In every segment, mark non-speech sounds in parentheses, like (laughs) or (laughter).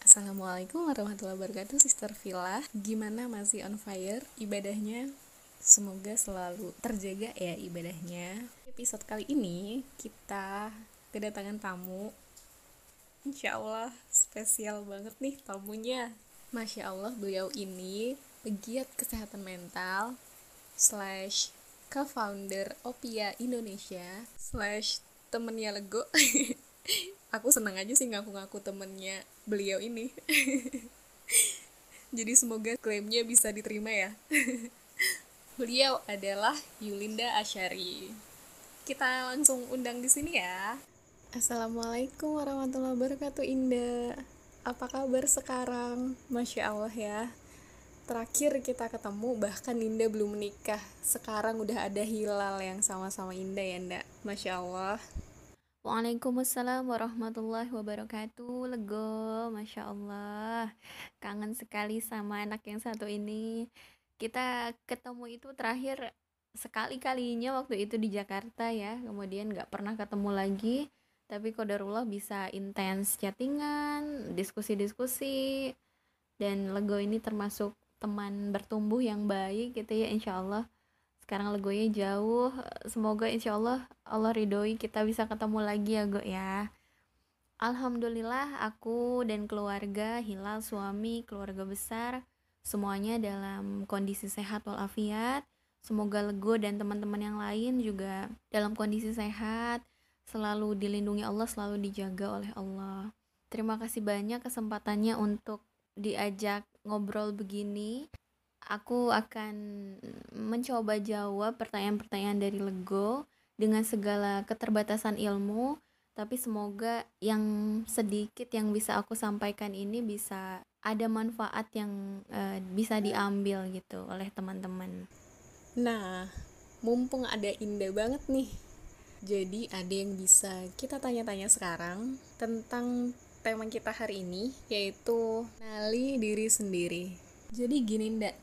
Assalamualaikum warahmatullahi wabarakatuh Sister Villa. Gimana masih on fire ibadahnya? Semoga selalu terjaga ya ibadahnya. Episode kali ini kita kedatangan tamu. Insya Allah spesial banget nih tamunya. Masya Allah beliau ini pegiat kesehatan mental Slash co-founder Opia Indonesia Slash temennya Lego (laughs) aku senang aja sih ngaku-ngaku temennya beliau ini. (laughs) Jadi semoga klaimnya bisa diterima ya. (laughs) Beliau adalah Yulinda Asyari. Kita langsung undang di sini ya. Assalamualaikum warahmatullahi wabarakatuh Indah apa kabar sekarang? Masya Allah ya. Terakhir kita ketemu bahkan Indah belum menikah. Sekarang udah ada hilal yang sama-sama Indah ya Nda. Masya Allah Waalaikumsalam warahmatullahi wabarakatuh. Lego, Masya Allah. Kangen sekali sama anak yang satu ini. Kita ketemu itu terakhir sekali-kalinya waktu itu di Jakarta ya. Kemudian gak pernah ketemu lagi. Tapi kodarullah bisa intens chattingan, diskusi-diskusi Dan Lego ini termasuk teman bertumbuh yang baik gitu ya Insya Allah sekarang legonya jauh. Semoga insya Allah Allah ridhoi kita bisa ketemu lagi ya go ya. Alhamdulillah aku dan keluarga Hilal suami keluarga besar semuanya dalam kondisi sehat walafiat. Semoga Lego dan teman-teman yang lain juga dalam kondisi sehat selalu dilindungi Allah selalu dijaga oleh Allah. Terima kasih banyak kesempatannya untuk diajak ngobrol begini aku akan mencoba jawab pertanyaan-pertanyaan dari Lego dengan segala keterbatasan ilmu tapi semoga yang sedikit yang bisa aku sampaikan ini bisa ada manfaat yang uh, bisa diambil gitu oleh teman-teman. Nah, mumpung ada indah banget nih. Jadi ada yang bisa kita tanya-tanya sekarang tentang tema kita hari ini yaitu nali diri sendiri. Jadi gini ndak,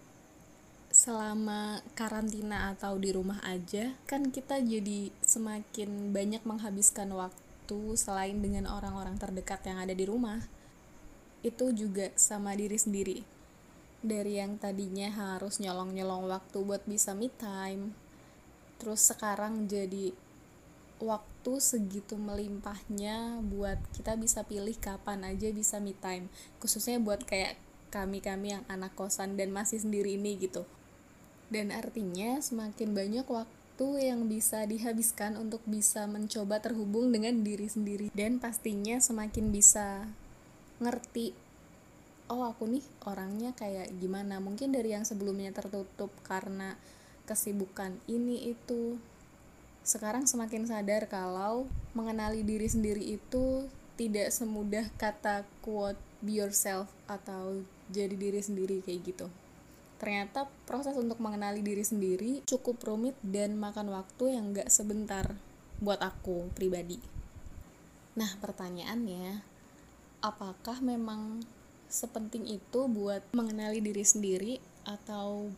selama karantina atau di rumah aja kan kita jadi semakin banyak menghabiskan waktu selain dengan orang-orang terdekat yang ada di rumah. Itu juga sama diri sendiri. Dari yang tadinya harus nyolong-nyolong waktu buat bisa me time terus sekarang jadi waktu segitu melimpahnya buat kita bisa pilih kapan aja bisa me time. Khususnya buat kayak kami-kami yang anak kosan dan masih sendiri ini gitu dan artinya semakin banyak waktu yang bisa dihabiskan untuk bisa mencoba terhubung dengan diri sendiri. Dan pastinya semakin bisa ngerti oh aku nih orangnya kayak gimana. Mungkin dari yang sebelumnya tertutup karena kesibukan ini itu sekarang semakin sadar kalau mengenali diri sendiri itu tidak semudah kata quote be yourself atau jadi diri sendiri kayak gitu ternyata proses untuk mengenali diri sendiri cukup rumit dan makan waktu yang gak sebentar buat aku pribadi. Nah, pertanyaannya, apakah memang sepenting itu buat mengenali diri sendiri atau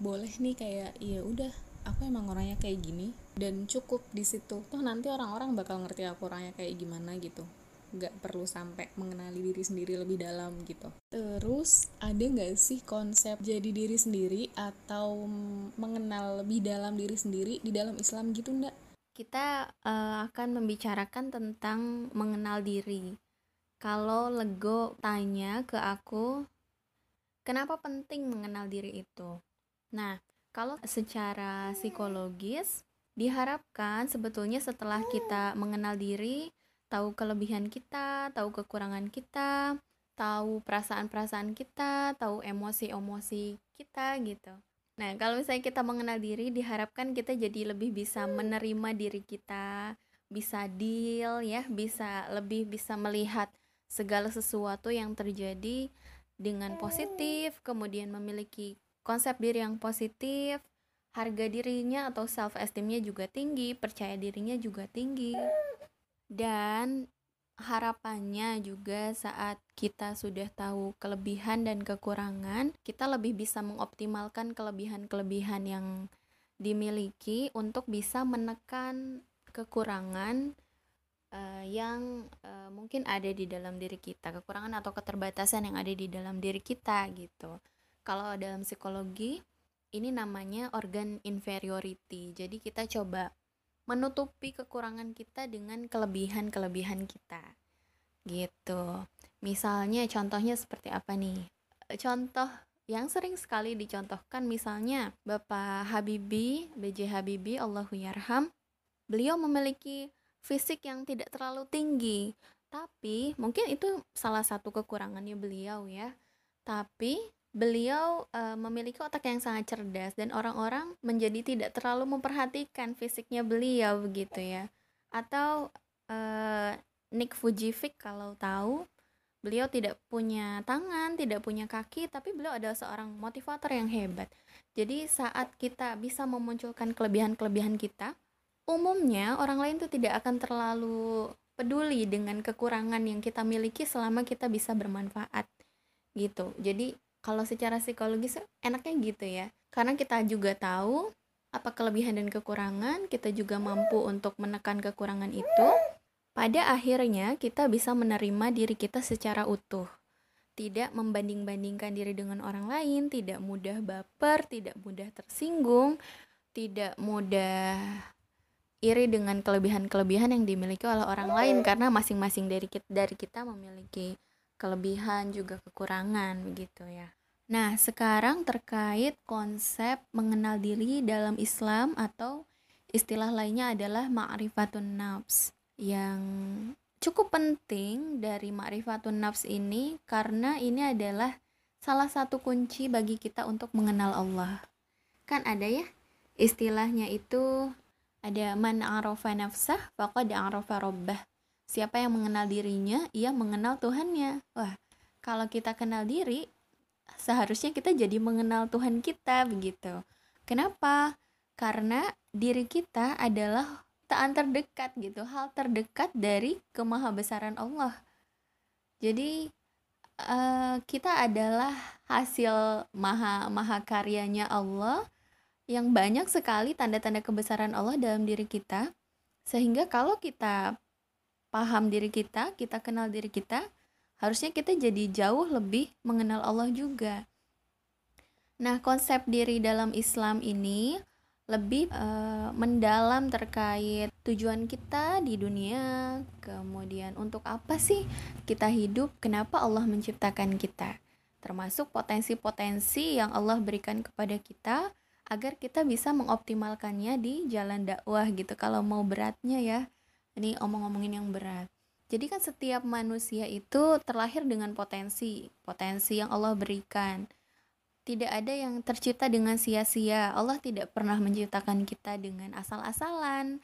boleh nih kayak ya udah aku emang orangnya kayak gini dan cukup di situ toh nanti orang-orang bakal ngerti aku orangnya kayak gimana gitu nggak perlu sampai mengenali diri sendiri lebih dalam gitu. Terus ada nggak sih konsep jadi diri sendiri atau mengenal lebih dalam diri sendiri di dalam Islam gitu ndak kita uh, akan membicarakan tentang mengenal diri. Kalau Lego tanya ke aku kenapa penting mengenal diri itu? Nah kalau secara psikologis diharapkan sebetulnya setelah kita mengenal diri tahu kelebihan kita, tahu kekurangan kita, tahu perasaan-perasaan kita, tahu emosi-emosi kita gitu. Nah, kalau misalnya kita mengenal diri, diharapkan kita jadi lebih bisa menerima diri kita, bisa deal ya, bisa lebih bisa melihat segala sesuatu yang terjadi dengan positif, kemudian memiliki konsep diri yang positif, harga dirinya atau self esteemnya juga tinggi, percaya dirinya juga tinggi dan harapannya juga saat kita sudah tahu kelebihan dan kekurangan, kita lebih bisa mengoptimalkan kelebihan-kelebihan yang dimiliki untuk bisa menekan kekurangan uh, yang uh, mungkin ada di dalam diri kita, kekurangan atau keterbatasan yang ada di dalam diri kita gitu. Kalau dalam psikologi ini namanya organ inferiority. Jadi kita coba menutupi kekurangan kita dengan kelebihan-kelebihan kita. Gitu. Misalnya contohnya seperti apa nih? Contoh yang sering sekali dicontohkan misalnya Bapak Habibie, BJ Habibie, Allahu yarham, beliau memiliki fisik yang tidak terlalu tinggi, tapi mungkin itu salah satu kekurangannya beliau ya. Tapi beliau uh, memiliki otak yang sangat cerdas dan orang-orang menjadi tidak terlalu memperhatikan fisiknya beliau begitu ya. Atau uh, Nick Fujifik kalau tahu Beliau tidak punya tangan, tidak punya kaki, tapi beliau adalah seorang motivator yang hebat. Jadi saat kita bisa memunculkan kelebihan-kelebihan kita, umumnya orang lain itu tidak akan terlalu peduli dengan kekurangan yang kita miliki selama kita bisa bermanfaat gitu. Jadi kalau secara psikologis enaknya gitu ya. Karena kita juga tahu apa kelebihan dan kekurangan, kita juga mampu untuk menekan kekurangan itu pada akhirnya, kita bisa menerima diri kita secara utuh, tidak membanding-bandingkan diri dengan orang lain, tidak mudah baper, tidak mudah tersinggung, tidak mudah iri dengan kelebihan-kelebihan yang dimiliki oleh orang lain karena masing-masing dari kita, dari kita memiliki kelebihan juga kekurangan begitu ya. Nah, sekarang terkait konsep mengenal diri dalam Islam atau istilah lainnya adalah ma'rifatun nafs yang cukup penting dari ma'rifatun nafs ini karena ini adalah salah satu kunci bagi kita untuk mengenal Allah. Kan ada ya istilahnya itu ada man arafa nafsah faqad arafa rabbah. Siapa yang mengenal dirinya, ia mengenal Tuhannya. Wah, kalau kita kenal diri, seharusnya kita jadi mengenal Tuhan kita begitu. Kenapa? Karena diri kita adalah ciptaan terdekat gitu hal terdekat dari kemahabesaran Allah jadi uh, kita adalah hasil maha maha karyanya Allah yang banyak sekali tanda-tanda kebesaran Allah dalam diri kita sehingga kalau kita paham diri kita kita kenal diri kita harusnya kita jadi jauh lebih mengenal Allah juga. Nah konsep diri dalam Islam ini lebih uh, mendalam terkait tujuan kita di dunia, kemudian untuk apa sih kita hidup, kenapa Allah menciptakan kita, termasuk potensi-potensi yang Allah berikan kepada kita agar kita bisa mengoptimalkannya di jalan dakwah gitu. Kalau mau beratnya ya, ini omong-omongin yang berat. Jadi kan setiap manusia itu terlahir dengan potensi, potensi yang Allah berikan tidak ada yang tercipta dengan sia-sia. Allah tidak pernah menciptakan kita dengan asal-asalan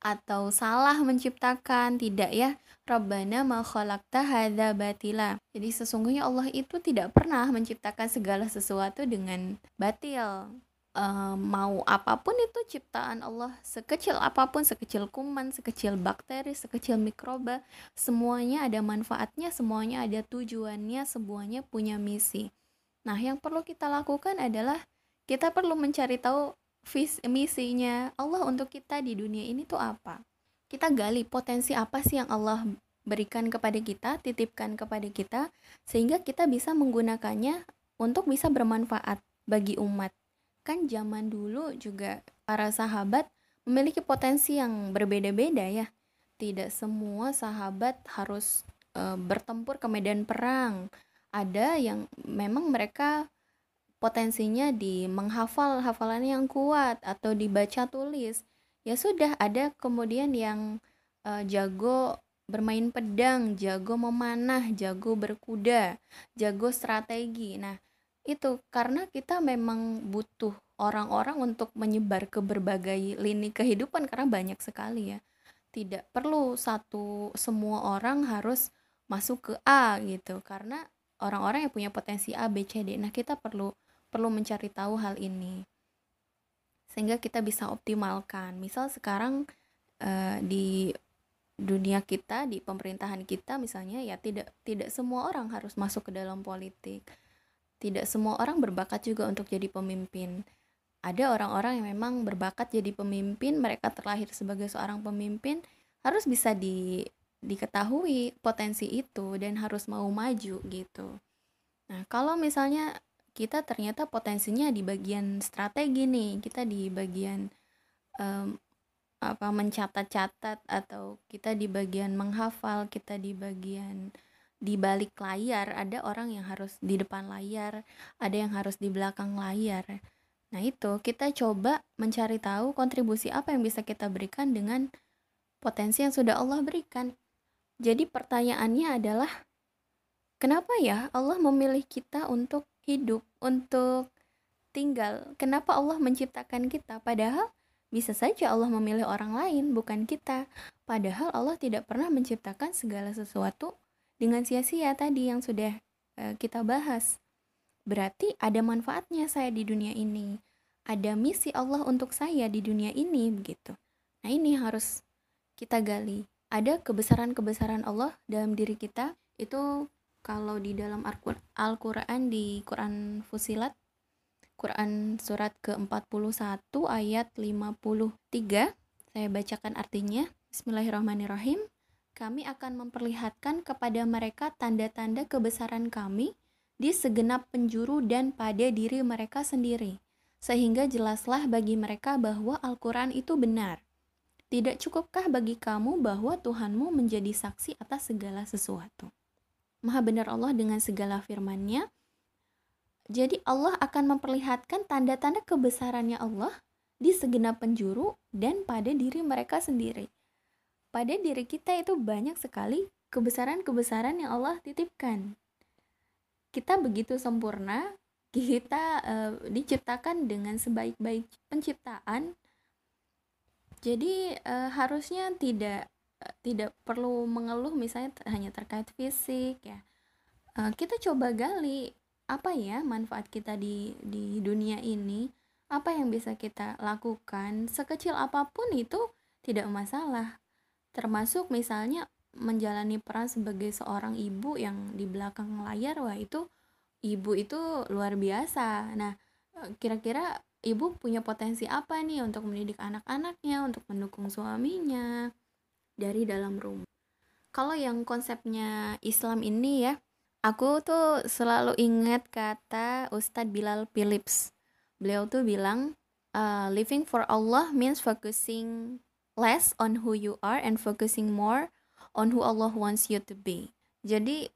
atau salah menciptakan, tidak ya. Rabbana ma khalaqta hadza batila. Jadi sesungguhnya Allah itu tidak pernah menciptakan segala sesuatu dengan batil. E, mau apa pun itu ciptaan Allah, sekecil apa pun, sekecil kuman, sekecil bakteri, sekecil mikroba, semuanya ada manfaatnya, semuanya ada tujuannya, semuanya punya misi. Nah, yang perlu kita lakukan adalah kita perlu mencari tahu vis misinya Allah untuk kita di dunia ini tuh apa. Kita gali potensi apa sih yang Allah berikan kepada kita, titipkan kepada kita sehingga kita bisa menggunakannya untuk bisa bermanfaat bagi umat. Kan zaman dulu juga para sahabat memiliki potensi yang berbeda-beda ya. Tidak semua sahabat harus e, bertempur ke medan perang. Ada yang memang mereka potensinya di menghafal hafalan yang kuat atau dibaca tulis. Ya sudah ada kemudian yang uh, jago bermain pedang jago memanah jago berkuda jago strategi. Nah itu karena kita memang butuh orang-orang untuk menyebar ke berbagai lini kehidupan karena banyak sekali ya tidak perlu satu semua orang harus masuk ke A gitu karena orang-orang yang punya potensi A, B, C, D. Nah, kita perlu perlu mencari tahu hal ini sehingga kita bisa optimalkan. Misal sekarang uh, di dunia kita, di pemerintahan kita misalnya ya tidak tidak semua orang harus masuk ke dalam politik. Tidak semua orang berbakat juga untuk jadi pemimpin. Ada orang-orang yang memang berbakat jadi pemimpin, mereka terlahir sebagai seorang pemimpin, harus bisa di diketahui potensi itu dan harus mau maju gitu. Nah, kalau misalnya kita ternyata potensinya di bagian strategi nih, kita di bagian um, apa mencatat-catat atau kita di bagian menghafal, kita di bagian di balik layar, ada orang yang harus di depan layar, ada yang harus di belakang layar. Nah, itu kita coba mencari tahu kontribusi apa yang bisa kita berikan dengan potensi yang sudah Allah berikan. Jadi pertanyaannya adalah kenapa ya Allah memilih kita untuk hidup, untuk tinggal? Kenapa Allah menciptakan kita padahal bisa saja Allah memilih orang lain, bukan kita. Padahal Allah tidak pernah menciptakan segala sesuatu dengan sia-sia tadi yang sudah uh, kita bahas. Berarti ada manfaatnya saya di dunia ini. Ada misi Allah untuk saya di dunia ini begitu. Nah, ini harus kita gali. Ada kebesaran-kebesaran Allah dalam diri kita. Itu kalau di dalam Al-Qur'an di Quran Fusilat Quran surat ke-41 ayat 53 saya bacakan artinya Bismillahirrahmanirrahim kami akan memperlihatkan kepada mereka tanda-tanda kebesaran kami di segenap penjuru dan pada diri mereka sendiri, sehingga jelaslah bagi mereka bahwa Al-Quran itu benar. Tidak cukupkah bagi kamu bahwa Tuhanmu menjadi saksi atas segala sesuatu? Maha benar Allah dengan segala firman-Nya. Jadi Allah akan memperlihatkan tanda-tanda kebesarannya Allah di segenap penjuru dan pada diri mereka sendiri pada diri kita itu banyak sekali kebesaran-kebesaran yang Allah titipkan. Kita begitu sempurna, kita uh, diciptakan dengan sebaik-baik penciptaan. Jadi uh, harusnya tidak uh, tidak perlu mengeluh misalnya hanya terkait fisik ya. Uh, kita coba gali apa ya manfaat kita di di dunia ini, apa yang bisa kita lakukan sekecil apa pun itu tidak masalah termasuk misalnya menjalani peran sebagai seorang ibu yang di belakang layar wah itu ibu itu luar biasa. Nah eh, kira-kira ibu punya potensi apa nih untuk mendidik anak-anaknya untuk mendukung suaminya dari dalam rumah? Kalau yang konsepnya Islam ini ya aku tuh selalu ingat kata Ustadz Bilal Phillips. Beliau tuh bilang uh, living for Allah means focusing less on who you are and focusing more on who Allah wants you to be. Jadi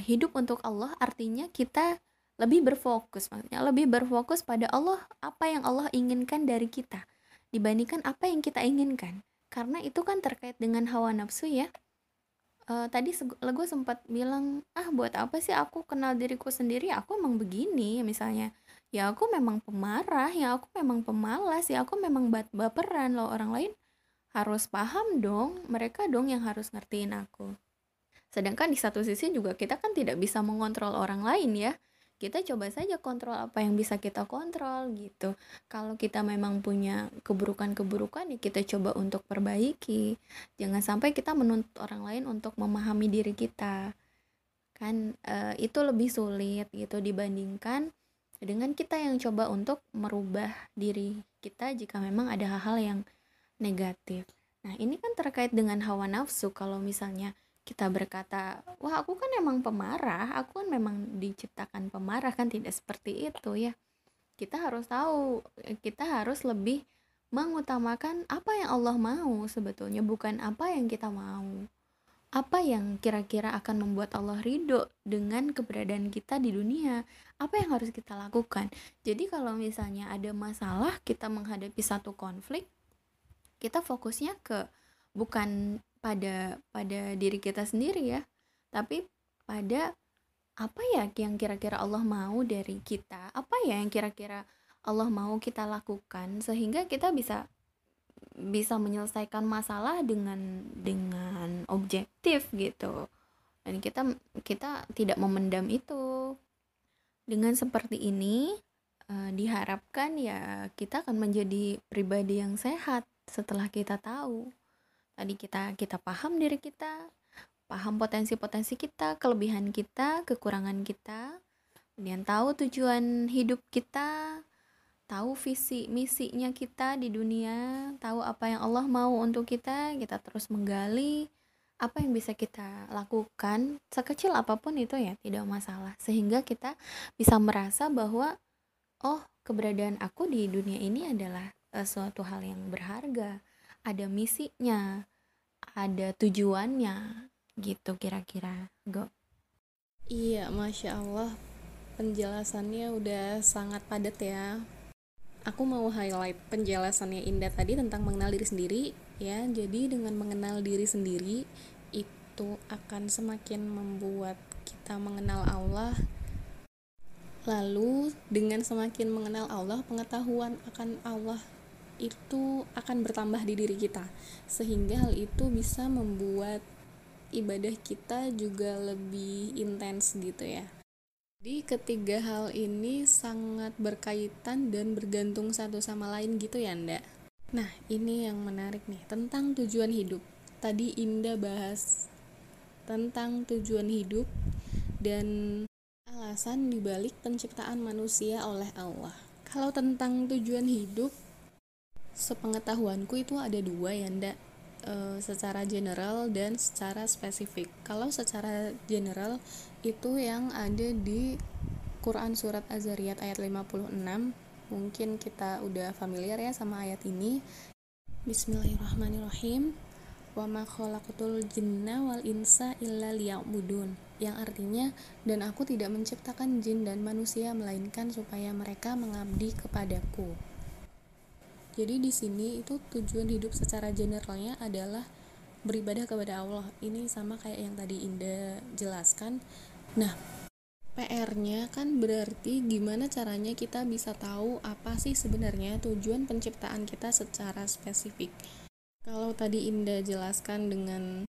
hidup untuk Allah artinya kita lebih berfokus maksudnya lebih berfokus pada Allah apa yang Allah inginkan dari kita dibandingkan apa yang kita inginkan. Karena itu kan terkait dengan hawa nafsu ya. Uh, tadi gue sempat bilang ah buat apa sih aku kenal diriku sendiri? Aku emang begini misalnya. Ya aku memang pemarah ya aku memang pemalas ya aku memang baperan loh orang lain harus paham dong, mereka dong yang harus ngertiin aku. Sedangkan di satu sisi juga kita kan tidak bisa mengontrol orang lain ya. Kita coba saja kontrol apa yang bisa kita kontrol gitu. Kalau kita memang punya keburukan-keburukan ya kita coba untuk perbaiki. Jangan sampai kita menuntut orang lain untuk memahami diri kita. Kan e, itu lebih sulit gitu dibandingkan dengan kita yang coba untuk merubah diri kita jika memang ada hal-hal yang negatif. Nah, ini kan terkait dengan hawa nafsu. Kalau misalnya kita berkata, "Wah, aku kan emang pemarah, aku kan memang diciptakan pemarah," kan tidak seperti itu ya. Kita harus tahu, kita harus lebih mengutamakan apa yang Allah mau sebetulnya, bukan apa yang kita mau. Apa yang kira-kira akan membuat Allah ridho dengan keberadaan kita di dunia? Apa yang harus kita lakukan? Jadi kalau misalnya ada masalah, kita menghadapi satu konflik, kita fokusnya ke bukan pada pada diri kita sendiri ya tapi pada apa ya yang kira-kira Allah mau dari kita apa ya yang kira-kira Allah mau kita lakukan sehingga kita bisa bisa menyelesaikan masalah dengan dengan objektif gitu. Dan kita kita tidak memendam itu. Dengan seperti ini uh, diharapkan ya kita akan menjadi pribadi yang sehat setelah kita tahu tadi kita kita paham diri kita paham potensi-potensi kita kelebihan kita kekurangan kita kemudian tahu tujuan hidup kita tahu visi misinya kita di dunia tahu apa yang Allah mau untuk kita kita terus menggali apa yang bisa kita lakukan sekecil apa pun itu ya tidak masalah. Sehingga kita bisa merasa bahwa oh keberadaan aku di dunia ini adalah uh, suatu hal yang berharga. Ada misinya ada tujuannya gitu kira-kira go. Iya masya Allah. Penjelasannya udah sangat padat ya. Aku mau highlight penjelasannya Indah tadi tentang mengenal diri sendiri ya. Jadi dengan mengenal diri sendiri itu akan semakin membuat kita mengenal Allah. Lalu dengan semakin mengenal Allah pengetahuan akan Allah itu akan bertambah di diri kita sehingga hal itu bisa membuat ibadah kita juga lebih intens gitu ya jadi ketiga hal ini sangat berkaitan dan bergantung satu sama lain gitu ya ndak? Nah ini yang menarik nih tentang tujuan hidup. Tadi Indah bahas tentang tujuan hidup dan alasan dibalik penciptaan manusia oleh Allah. Kalau tentang tujuan hidup, sepengetahuanku itu ada dua ya ndak? E, secara general dan secara spesifik. Kalau secara general itu yang ada di Quran surat Az-Zariyat ayat 56 mungkin kita udah familiar ya sama ayat ini. Bismillahirrahmanirrahim. Wa ma khalaqatul jinna wal insa illa liya'budun. Yang artinya dan aku tidak menciptakan jin dan manusia melainkan supaya mereka mengabdi kepadaku jadi di sini itu tujuan hidup secara generalnya adalah beribadah kepada Allah ini sama kayak yang tadi Indah jelaskan Nah, PR-nya kan berarti gimana caranya kita bisa tahu apa sih sebenarnya tujuan penciptaan kita secara spesifik. Kalau tadi Indah jelaskan dengan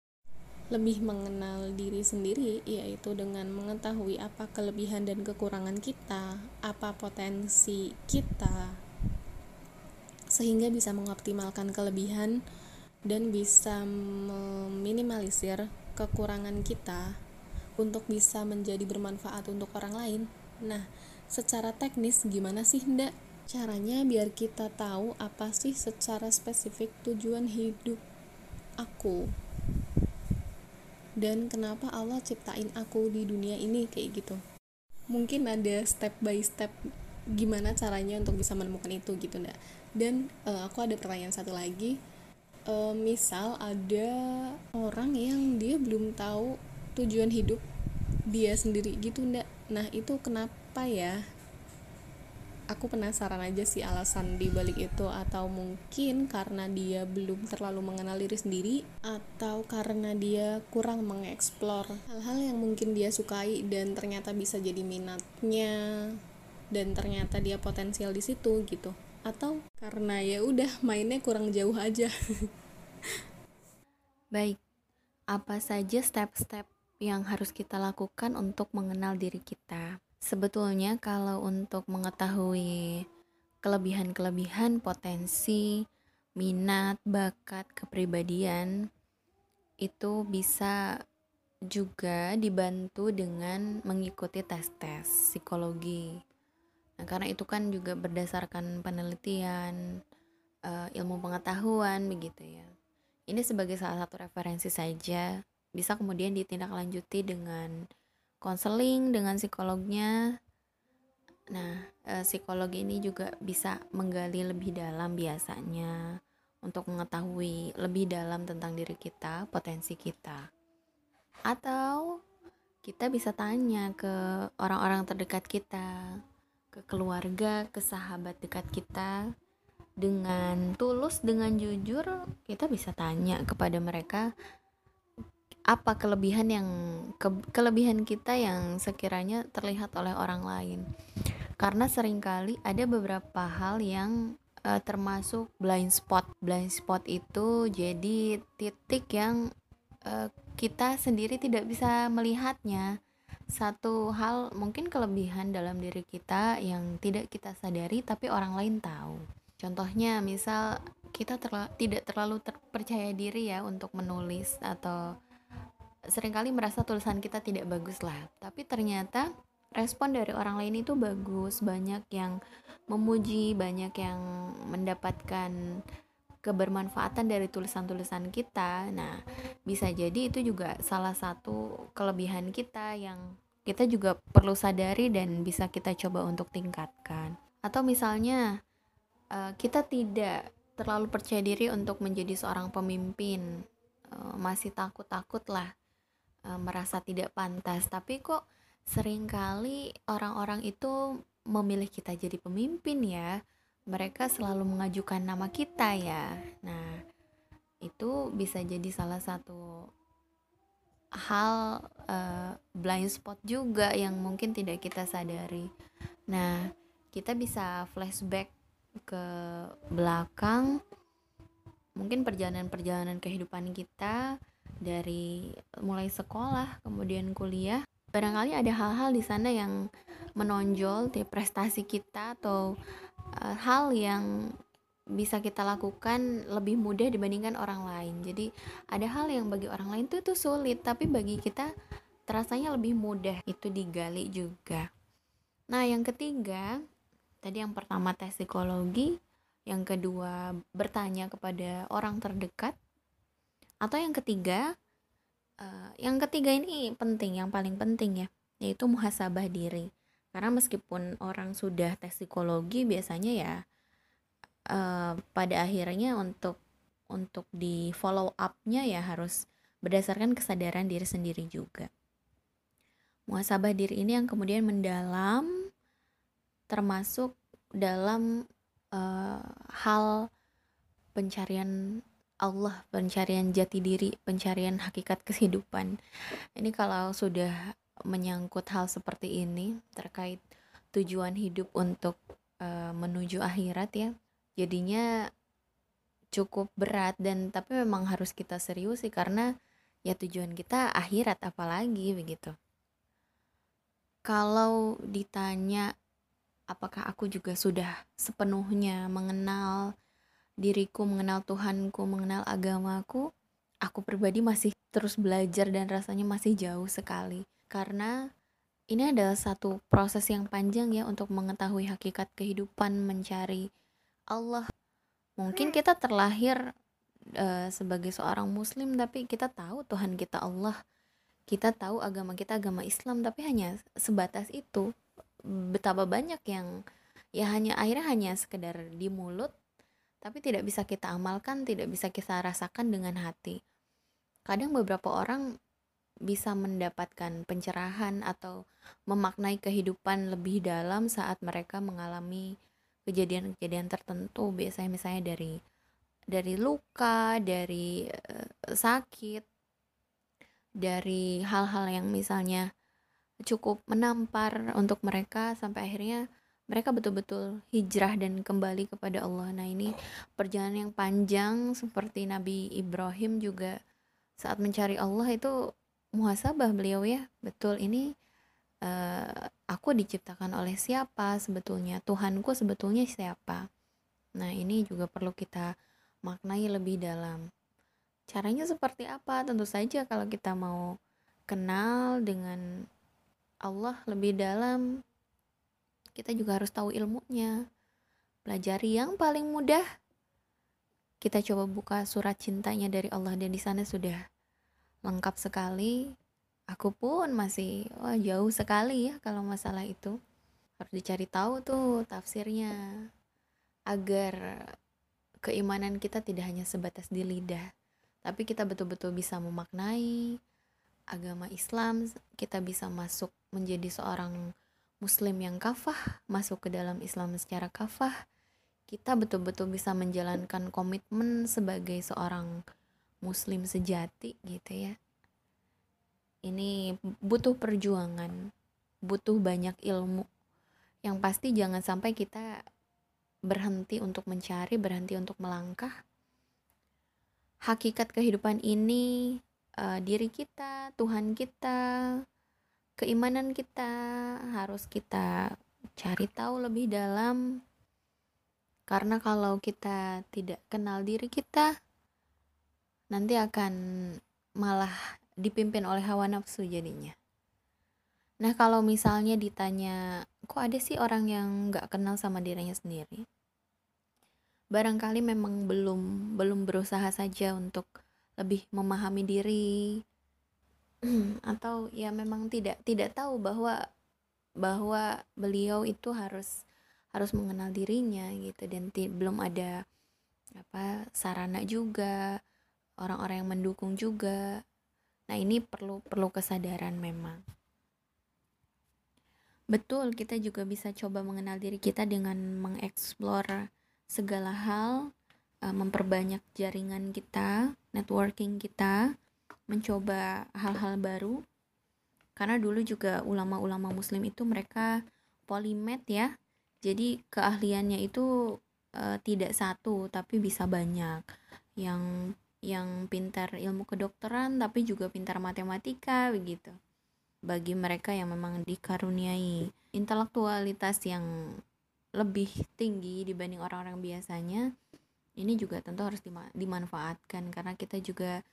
lebih mengenal diri sendiri, yaitu dengan mengetahui apa kelebihan dan kekurangan kita, apa potensi kita, sehingga bisa mengoptimalkan kelebihan dan bisa meminimalisir kekurangan kita untuk bisa menjadi bermanfaat untuk orang lain. Nah, secara teknis gimana sih ndak? Caranya biar kita tahu apa sih secara spesifik tujuan hidup aku. Dan kenapa Allah ciptain aku di dunia ini kayak gitu. Mungkin ada step by step gimana caranya untuk bisa menemukan itu gitu ndak dan uh, aku ada pertanyaan satu lagi. Uh, misal ada orang yang dia belum tahu tujuan hidup dia sendiri gitu ndak nah itu kenapa ya? Aku penasaran aja sih alasan di balik itu. Atau mungkin karena dia belum terlalu mengenal diri sendiri atau karena dia kurang mengeksplor hal-hal yang mungkin dia sukai dan ternyata bisa jadi minatnya dan ternyata dia potensial di situ gitu atau karena ya udah mainnya kurang jauh aja baik apa saja step-step yang harus kita lakukan untuk mengenal diri kita. Sebetulnya kalau untuk mengetahui kelebihan-kelebihan potensi, minat, bakat, kepribadian itu bisa juga dibantu dengan mengikuti tes-tes psikologi. Nah, karena itu kan juga berdasarkan penelitian, uh, ilmu pengetahuan begitu ya. Ini sebagai salah satu referensi saja bisa kemudian ditindaklanjuti dengan konseling dengan psikolognya. Nah e, psikolog ini juga bisa menggali lebih dalam biasanya untuk mengetahui lebih dalam tentang diri kita potensi kita. Atau kita bisa tanya ke orang-orang terdekat kita ke keluarga ke sahabat dekat kita. Dengan tulus dengan jujur kita bisa tanya kepada mereka apa kelebihan yang ke, kelebihan kita yang sekiranya terlihat oleh orang lain? Karena sering kali ada beberapa hal yang uh, termasuk blind spot. Blind spot itu jadi titik yang uh, kita sendiri tidak bisa melihatnya satu hal mungkin kelebihan dalam diri kita yang tidak kita sadari tapi orang lain tahu. Contohnya misal kita terla tidak terlalu terpercaya diri ya untuk menulis atau sering kali merasa tulisan kita tidak bagus lah. Tapi ternyata respon dari orang lain itu bagus banyak yang memuji banyak yang mendapatkan kebermanfaatan dari tulisan-tulisan kita. Nah, bisa jadi itu juga salah satu kelebihan kita yang kita juga perlu sadari dan bisa kita coba untuk tingkatkan. Atau misalnya uh, kita tidak terlalu percaya diri untuk menjadi seorang pemimpin, uh, masih takut-takut lah, uh, merasa tidak pantas. Tapi kok sering kali orang-orang itu memilih kita jadi pemimpin ya mereka selalu mengajukan nama kita ya. Nah, itu bisa jadi salah satu hal uh, blind spot juga yang mungkin tidak kita sadari. Nah, kita bisa flashback ke belakang mungkin perjalanan-perjalanan kehidupan kita dari mulai sekolah kemudian kuliah barangkali ada hal-hal di sana yang menonjol di prestasi kita atau uh, hal yang bisa kita lakukan lebih mudah dibandingkan orang lain. Jadi ada hal yang bagi orang lain itu tuh sulit, tapi bagi kita terasanya lebih mudah. Itu digali juga. Nah, yang ketiga, tadi yang pertama tes psikologi, yang kedua bertanya kepada orang terdekat, atau yang ketiga, uh, yang ketiga ini penting, yang paling penting ya, yaitu muhasabah diri karena meskipun orang sudah tes psikologi biasanya ya uh, pada akhirnya untuk untuk di follow up-nya ya harus berdasarkan kesadaran diri sendiri juga. Muasabah diri ini yang kemudian mendalam termasuk dalam uh, hal pencarian Allah, pencarian jati diri, pencarian hakikat kehidupan. Ini kalau sudah menyangkut hal seperti ini terkait tujuan hidup untuk uh, menuju akhirat ya. Jadinya cukup berat dan tapi memang harus kita serius sih karena ya tujuan kita akhirat apalagi begitu. Kalau ditanya apakah aku juga sudah sepenuhnya mengenal diriku mengenal Tuhanku mengenal agamaku aku pribadi masih terus belajar dan rasanya masih jauh sekali karena ini adalah satu proses yang panjang ya untuk mengetahui hakikat kehidupan mencari Allah. Mungkin kita terlahir uh, sebagai seorang muslim tapi kita tahu Tuhan kita Allah. Kita tahu agama kita agama Islam tapi hanya sebatas itu. Betapa banyak yang ya hanya akhirnya hanya sekedar di mulut tapi tidak bisa kita amalkan tidak bisa kita rasakan dengan hati. Kadang beberapa orang bisa mendapatkan pencerahan atau memaknai kehidupan lebih dalam saat mereka mengalami kejadian-kejadian tertentu biasanya misalnya dari dari luka, dari uh, sakit, dari hal-hal yang misalnya cukup menampar untuk mereka sampai akhirnya mereka betul-betul hijrah dan kembali kepada Allah. Nah, ini perjalanan yang panjang seperti Nabi Ibrahim juga saat mencari Allah itu muhasabah beliau ya. Betul ini uh, aku diciptakan oleh siapa? Sebetulnya Tuhanku sebetulnya siapa? Nah ini juga perlu kita maknai lebih dalam. Caranya seperti apa? Tentu saja kalau kita mau kenal dengan Allah lebih dalam kita juga harus tahu ilmunya. Pelajari yang paling mudah. Kita coba buka surat cintanya dari Allah dan di sana sudah lengkap sekali. Aku pun masih wah jauh sekali ya kalau masalah itu. Harus dicari tahu tuh tafsirnya agar keimanan kita tidak hanya sebatas di lidah tapi kita betul-betul bisa memaknai agama Islam kita bisa masuk menjadi seorang muslim yang kafah masuk ke dalam Islam secara kafah. Kita betul-betul bisa menjalankan komitmen sebagai seorang muslim sejati gitu ya. Ini butuh perjuangan butuh banyak ilmu. Yang pasti jangan sampai kita berhenti untuk mencari berhenti untuk melangkah. Hakikat kehidupan ini uh, diri kita Tuhan kita keimanan kita harus kita cari tahu lebih dalam. Karena kalau kita tidak kenal diri kita nanti akan malah dipimpin oleh hawa nafsu jadinya. Nah kalau misalnya ditanya, kok ada sih orang yang gak kenal sama dirinya sendiri? barangkali memang belum belum berusaha saja untuk lebih memahami diri (clears throat) atau ya memang tidak tidak tahu bahwa bahwa beliau itu harus harus mengenal dirinya gitu dan belum ada apa sarana juga orang-orang yang mendukung juga. Nah ini perlu perlu kesadaran memang. Betul kita juga bisa coba mengenal diri kita dengan mengeksplor segala hal uh, memperbanyak jaringan kita networking kita mencoba hal-hal baru. Karena dulu juga ulama-ulama muslim itu mereka polimet ya. Jadi keahliannya itu uh, tidak satu tapi bisa banyak. Yang yang pintar ilmu kedokteran tapi juga pintar matematika begitu. Bagi mereka yang memang dikaruniai intelektualitas yang lebih tinggi dibanding orang-orang biasanya ini juga tentu harus dimanfaatkan. Karena kita juga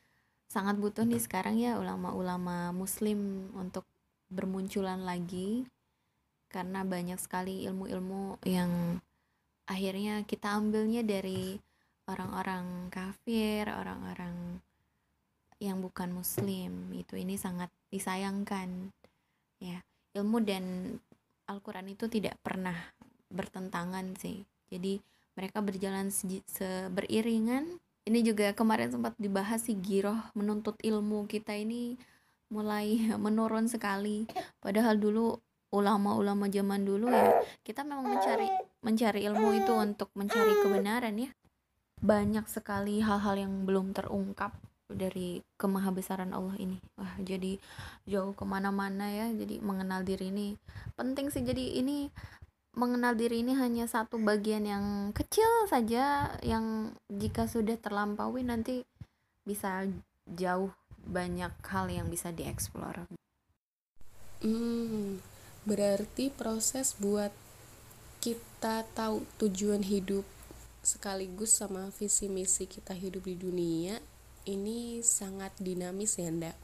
sangat butuh nih sekarang ya ulama-ulama muslim untuk bermunculan lagi. Karena banyak sekali ilmu-ilmu yang akhirnya kita ambilnya dari orang-orang kafir, orang-orang yang bukan muslim. Itu ini sangat disayangkan. Ya, ilmu dan Al-Qur'an itu tidak pernah bertentangan sih. Jadi mereka berjalan beriringan ini juga kemarin sempat dibahas sih giroh menuntut ilmu kita ini mulai (laughs) menurun sekali padahal dulu ulama-ulama zaman dulu ya kita memang mencari mencari ilmu itu untuk mencari kebenaran ya banyak sekali hal-hal yang belum terungkap dari kemahabesaran Allah ini wah jadi jauh ke mana-mana ya jadi mengenal diri ini penting sih jadi ini mengenal diri ini hanya satu bagian yang kecil saja yang jika sudah terlampaui nanti bisa jauh banyak hal yang bisa dieksplor. Hmm, berarti proses buat kita tahu tujuan hidup sekaligus sama visi misi kita hidup di dunia ini sangat dinamis ya ndak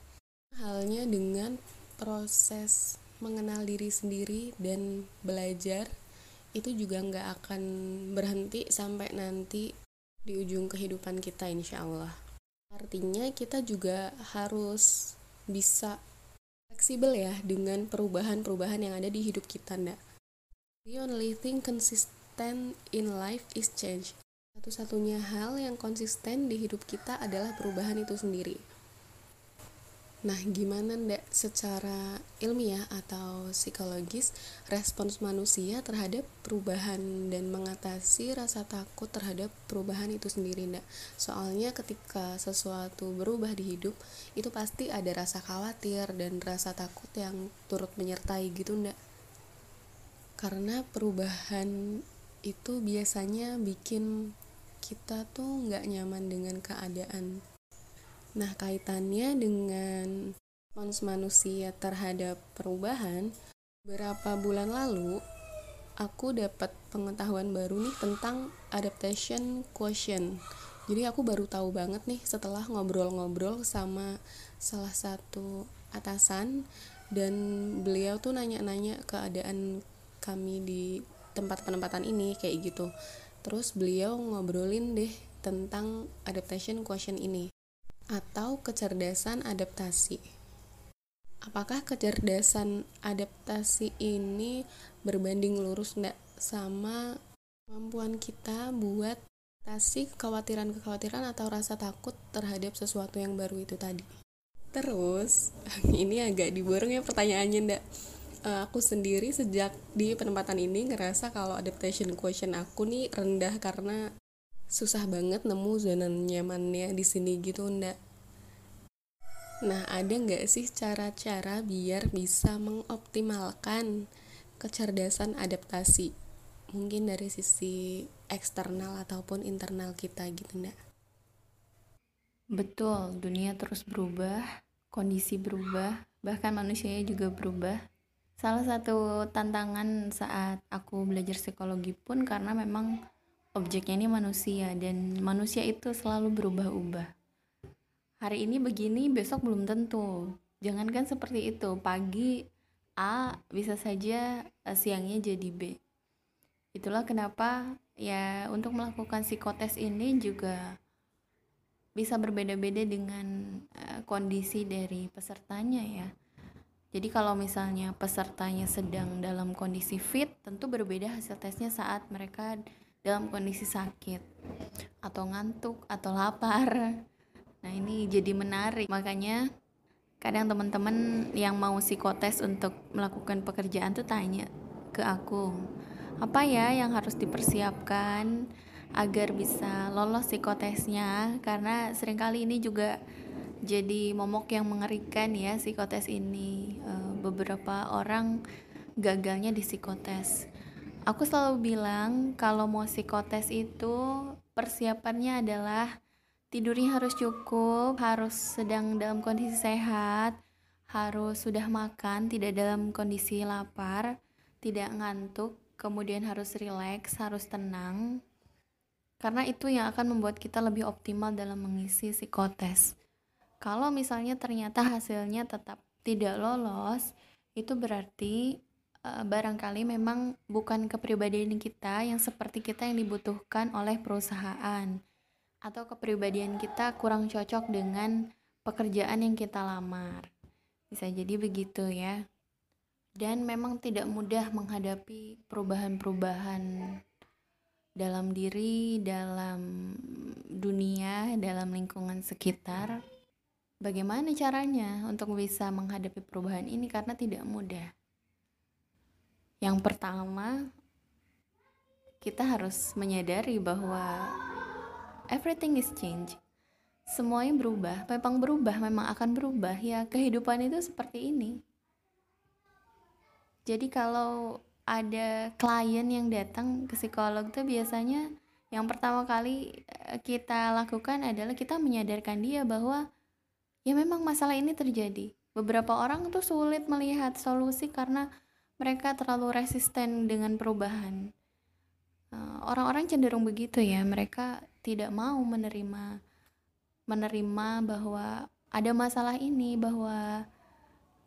halnya dengan proses mengenal diri sendiri dan belajar itu juga nggak akan berhenti sampai nanti di ujung kehidupan kita insya Allah. Artinya kita juga harus bisa fleksibel ya dengan perubahan-perubahan yang ada di hidup kita ndak the only thing consistent in life is change satu-satunya hal yang konsisten di hidup kita adalah perubahan itu sendiri Nah, gimana ndak secara ilmiah atau psikologis respons manusia terhadap perubahan dan mengatasi rasa takut terhadap perubahan itu sendiri ndak? Soalnya ketika sesuatu berubah di hidup, itu pasti ada rasa khawatir dan rasa takut yang turut menyertai gitu ndak? Karena perubahan itu biasanya bikin kita tuh nggak nyaman dengan keadaan Nah, kaitannya dengan respons manusia terhadap perubahan, beberapa bulan lalu aku dapat pengetahuan baru nih tentang adaptation quotient. Jadi aku baru tahu banget nih setelah ngobrol-ngobrol sama salah satu atasan dan beliau tuh nanya-nanya keadaan kami di tempat penempatan ini kayak gitu. Terus beliau ngobrolin deh tentang adaptation quotient ini atau kecerdasan adaptasi. Apakah kecerdasan adaptasi ini berbanding lurus enggak sama kemampuan kita buat atasi kekhawatiran-kekhawatiran atau rasa takut terhadap sesuatu yang baru itu tadi. Terus, (laughs) ini agak diborong ya pertanyaannya ndak. Uh, aku sendiri sejak di penempatan ini ngerasa kalau adaptation quotient aku nih rendah karena susah banget nemu zona nyamannya di sini gitu ndak nah ada nggak sih cara-cara biar bisa mengoptimalkan kecerdasan adaptasi? Mungkin dari sisi eksternal ataupun internal kita gitu ndak betul dunia terus berubah kondisi berubah bahkan manusianya juga berubah salah satu tantangan saat aku belajar psikologi pun karena memang objeknya ini manusia dan manusia itu selalu berubah-ubah. Hari ini begini besok belum tentu. Jangankan seperti itu pagi A bisa saja eh, siangnya jadi B. Itulah kenapa ya untuk melakukan psikotes ini juga bisa berbeda-beda dengan uh, kondisi dari pesertanya ya. Jadi kalau misalnya pesertanya sedang dalam kondisi fit, tentu berbeda hasil tesnya saat mereka dalam kondisi sakit atau ngantuk atau lapar. Nah, ini jadi menarik. Makanya kadang teman-teman yang mau psikotes untuk melakukan pekerjaan tuh tanya ke aku, apa ya yang harus dipersiapkan agar bisa lolos psikotesnya karena sering kali ini juga jadi momok yang mengerikan ya psikotes ini. Uh, beberapa orang gagalnya di psikotes. Aku selalu bilang kalau mau psikotes itu persiapannya adalah tidurnya harus cukup harus sedang dalam kondisi sehat harus sudah makan tidak dalam kondisi lapar tidak ngantuk kemudian harus rileks harus tenang. Karena itu yang akan membuat kita lebih optimal dalam mengisi psikotes kalau misalnya ternyata hasilnya tetap tidak lolos, itu berarti uh, barangkali memang bukan kepribadian kita yang seperti kita yang dibutuhkan oleh perusahaan atau kepribadian kita kurang cocok dengan pekerjaan yang kita lamar. Bisa jadi begitu ya. Dan memang tidak mudah menghadapi perubahan-perubahan dalam diri, dalam dunia, dalam lingkungan sekitar Bagaimana caranya untuk bisa menghadapi perubahan ini karena tidak mudah? Yang pertama, kita harus menyadari bahwa everything is change. Semuanya berubah, memang berubah, memang akan berubah. Ya, kehidupan itu seperti ini. Jadi kalau ada klien yang datang ke psikolog itu biasanya yang pertama kali eh, kita lakukan adalah kita menyadarkan dia bahwa ya memang masalah ini terjadi. Beberapa orang tuh sulit melihat solusi karena mereka terlalu resisten dengan perubahan. Eh, orang-orang cenderung begitu ya, mereka tidak mau menerima menerima bahwa ada masalah ini, bahwa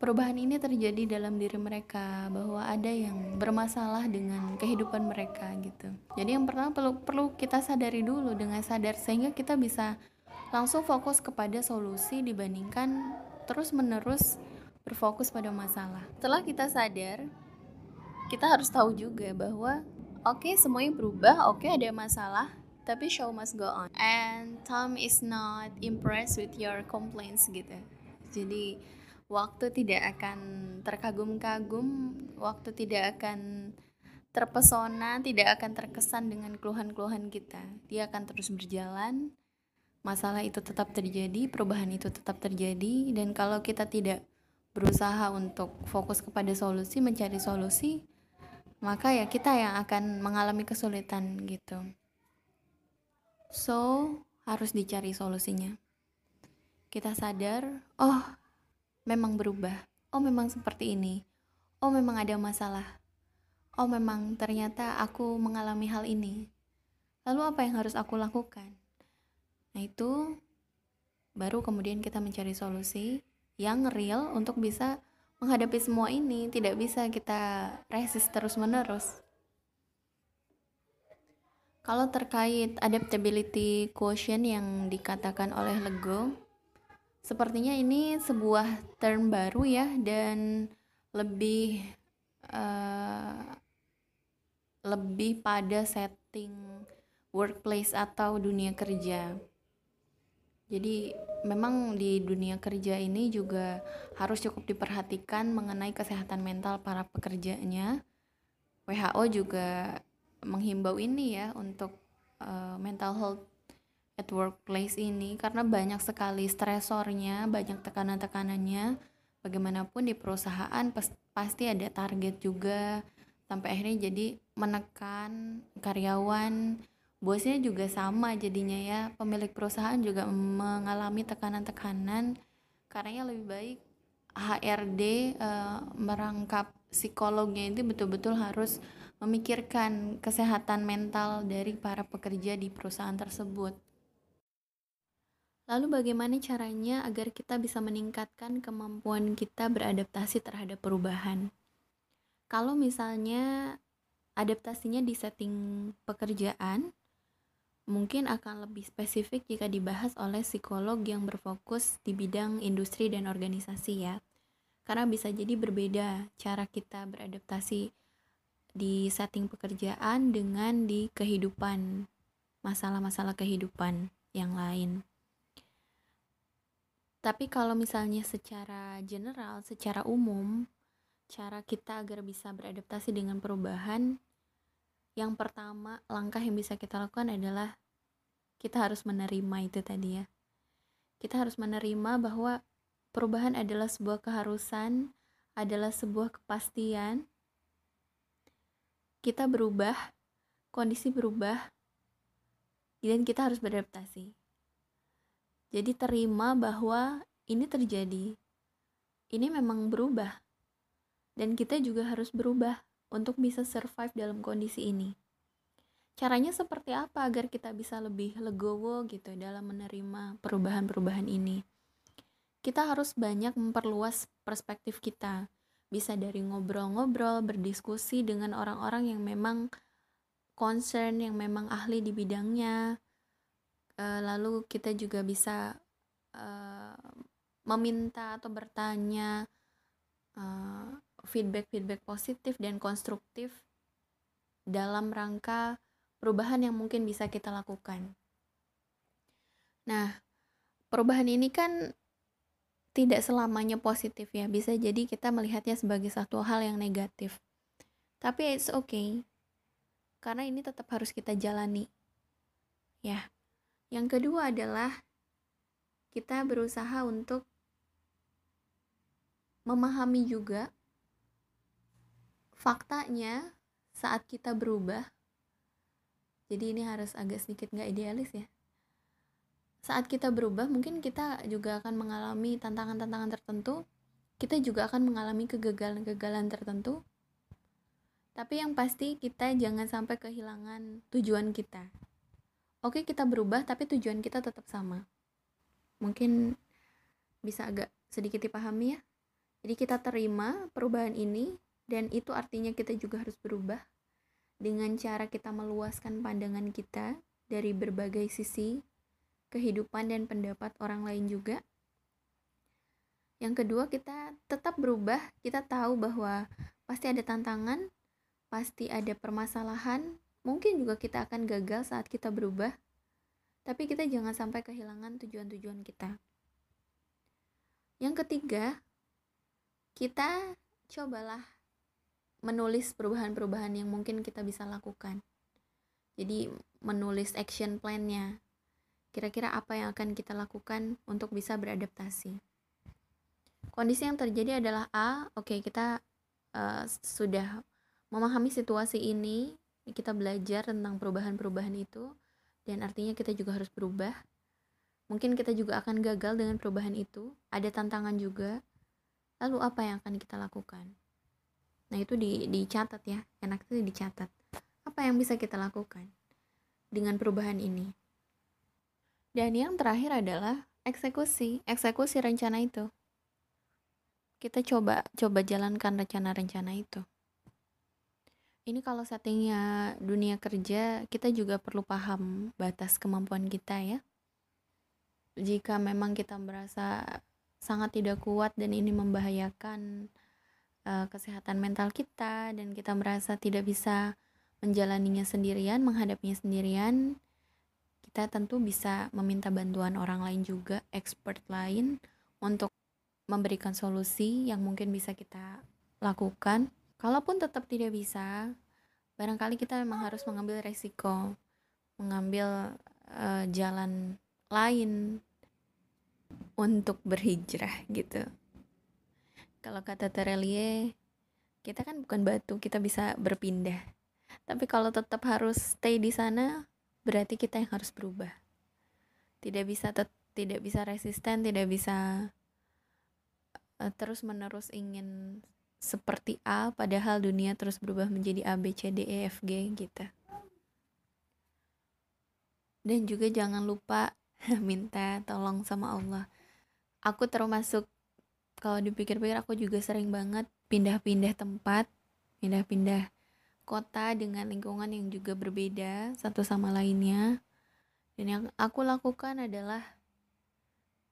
perubahan ini terjadi dalam diri mereka, bahwa ada yang bermasalah dengan kehidupan mereka gitu. Jadi yang pertama perlu perlu kita sadari dulu dengan sadar sehingga kita bisa langsung fokus kepada solusi dibandingkan terus-menerus berfokus pada masalah. Setelah kita sadar, kita harus tahu juga bahwa oke okay, semuanya berubah, oke okay, ada masalah, tapi show must go on. And Tom is not impressed with your complaints gitu. Jadi waktu tidak akan terkagum-kagum, waktu tidak akan terpesona, tidak akan terkesan dengan keluhan-keluhan kita. Dia akan terus berjalan masalah itu tetap terjadi, perubahan itu tetap terjadi, dan kalau kita tidak berusaha untuk fokus kepada solusi, mencari solusi, maka ya kita yang akan mengalami kesulitan gitu. So, harus dicari solusinya. Kita sadar, oh, memang berubah. Oh, memang seperti ini. Oh, memang ada masalah. Oh, memang ternyata aku mengalami hal ini. Lalu apa yang harus aku lakukan? Nah, itu baru kemudian kita mencari solusi yang real untuk bisa menghadapi semua ini. Tidak bisa kita resist terus-menerus. Kalau terkait adaptability quotient yang dikatakan oleh Lego, sepertinya ini sebuah term baru ya dan lebih uh, lebih pada setting workplace atau dunia kerja. Jadi memang di dunia kerja ini juga harus cukup diperhatikan mengenai kesehatan mental para pekerjanya. WHO juga menghimbau ini ya untuk uh, mental health at workplace ini karena banyak sekali stresornya, banyak tekanan-tekanannya. Bagaimanapun di perusahaan pasti ada target juga sampai akhirnya jadi menekan karyawan bosnya juga sama jadinya ya pemilik perusahaan juga mengalami tekanan-tekanan karena lebih baik HRD uh, eh, merangkap psikolognya itu betul-betul harus memikirkan kesehatan mental dari para pekerja di perusahaan tersebut. Lalu bagaimana caranya agar kita bisa meningkatkan kemampuan kita beradaptasi terhadap perubahan? Kalau misalnya adaptasinya di setting pekerjaan mungkin akan lebih spesifik jika dibahas oleh psikolog yang berfokus di bidang industri dan organisasi ya. Karena bisa jadi berbeda cara kita beradaptasi di setting pekerjaan dengan di kehidupan, masalah-masalah kehidupan yang lain. Tapi kalau misalnya secara general, secara umum, cara kita agar bisa beradaptasi dengan perubahan yang pertama langkah yang bisa kita lakukan adalah kita harus menerima itu tadi ya. Kita harus menerima bahwa perubahan adalah sebuah keharusan adalah sebuah kepastian. Kita berubah kondisi berubah dan kita harus beradaptasi. Jadi terima bahwa ini terjadi ini memang berubah dan kita juga harus berubah untuk bisa survive dalam kondisi ini. Caranya seperti apa agar kita bisa lebih legowo gitu dalam menerima perubahan-perubahan ini? Kita harus banyak memperluas perspektif kita. Bisa dari ngobrol-ngobrol, berdiskusi dengan orang-orang yang memang concern, yang memang ahli di bidangnya. Eh, lalu kita juga bisa uh, meminta atau bertanya uh, feedback-feedback positif dan konstruktif dalam rangka perubahan yang mungkin bisa kita lakukan. Nah, perubahan ini kan tidak selamanya positif ya, bisa jadi kita melihatnya sebagai satu hal yang negatif. Tapi it's okay, karena ini tetap harus kita jalani. Ya, yang kedua adalah kita berusaha untuk memahami juga faktanya saat kita berubah jadi ini harus agak sedikit nggak idealis ya. Saat kita berubah mungkin kita juga akan mengalami tantangan-tantangan tertentu kita juga akan mengalami kegagalan-kegagalan tertentu. Tapi yang pasti kita jangan sampai kehilangan tujuan kita. Oke kita berubah tapi tujuan kita tetap sama. Mungkin bisa agak sedikit dipahami ya. Jadi kita terima perubahan ini dan itu artinya kita juga harus berubah dengan cara kita meluaskan pandangan kita dari berbagai sisi kehidupan dan pendapat orang lain juga. Yang kedua, kita tetap berubah. Kita tahu bahwa pasti ada tantangan, pasti ada permasalahan. Mungkin juga kita akan gagal saat kita berubah, tapi kita jangan sampai kehilangan tujuan-tujuan kita. Yang ketiga, kita cobalah menulis perubahan-perubahan yang mungkin kita bisa lakukan. Jadi menulis action plan-nya. Kira-kira apa yang akan kita lakukan untuk bisa beradaptasi. Kondisi yang terjadi adalah A, oke okay, kita uh, sudah memahami situasi ini, kita belajar tentang perubahan-perubahan itu dan artinya kita juga harus berubah. Mungkin kita juga akan gagal dengan perubahan itu, ada tantangan juga. Lalu apa yang akan kita lakukan? Nah itu di, dicatat ya, enak itu dicatat. Apa yang bisa kita lakukan dengan perubahan ini? Dan yang terakhir adalah eksekusi, eksekusi rencana itu. Kita coba coba jalankan rencana-rencana itu. Ini kalau settingnya dunia kerja, kita juga perlu paham batas kemampuan kita ya. Jika memang kita merasa sangat tidak kuat dan ini membahayakan uh, kesehatan mental kita dan kita merasa tidak bisa menjalaninya sendirian, menghadapinya sendirian, kita tentu bisa meminta bantuan orang lain juga, expert lain untuk memberikan solusi yang mungkin bisa kita lakukan. Kalaupun tetap tidak bisa, barangkali kita memang harus mengambil resiko, mengambil uh, jalan lain untuk berhijrah gitu kalau kata Terelie kita kan bukan batu kita bisa berpindah. Tapi kalau tetap harus stay di sana berarti kita yang harus berubah. Tidak bisa tidak bisa resisten tidak bisa uh, terus menerus ingin seperti A padahal dunia terus berubah menjadi A B C D E F G gitu. Dan juga jangan lupa (laughs) minta tolong sama Allah. Aku termasuk kalau dipikir-pikir aku juga sering banget pindah-pindah tempat pindah-pindah kota dengan lingkungan yang juga berbeda satu sama lainnya. Dan yang aku lakukan adalah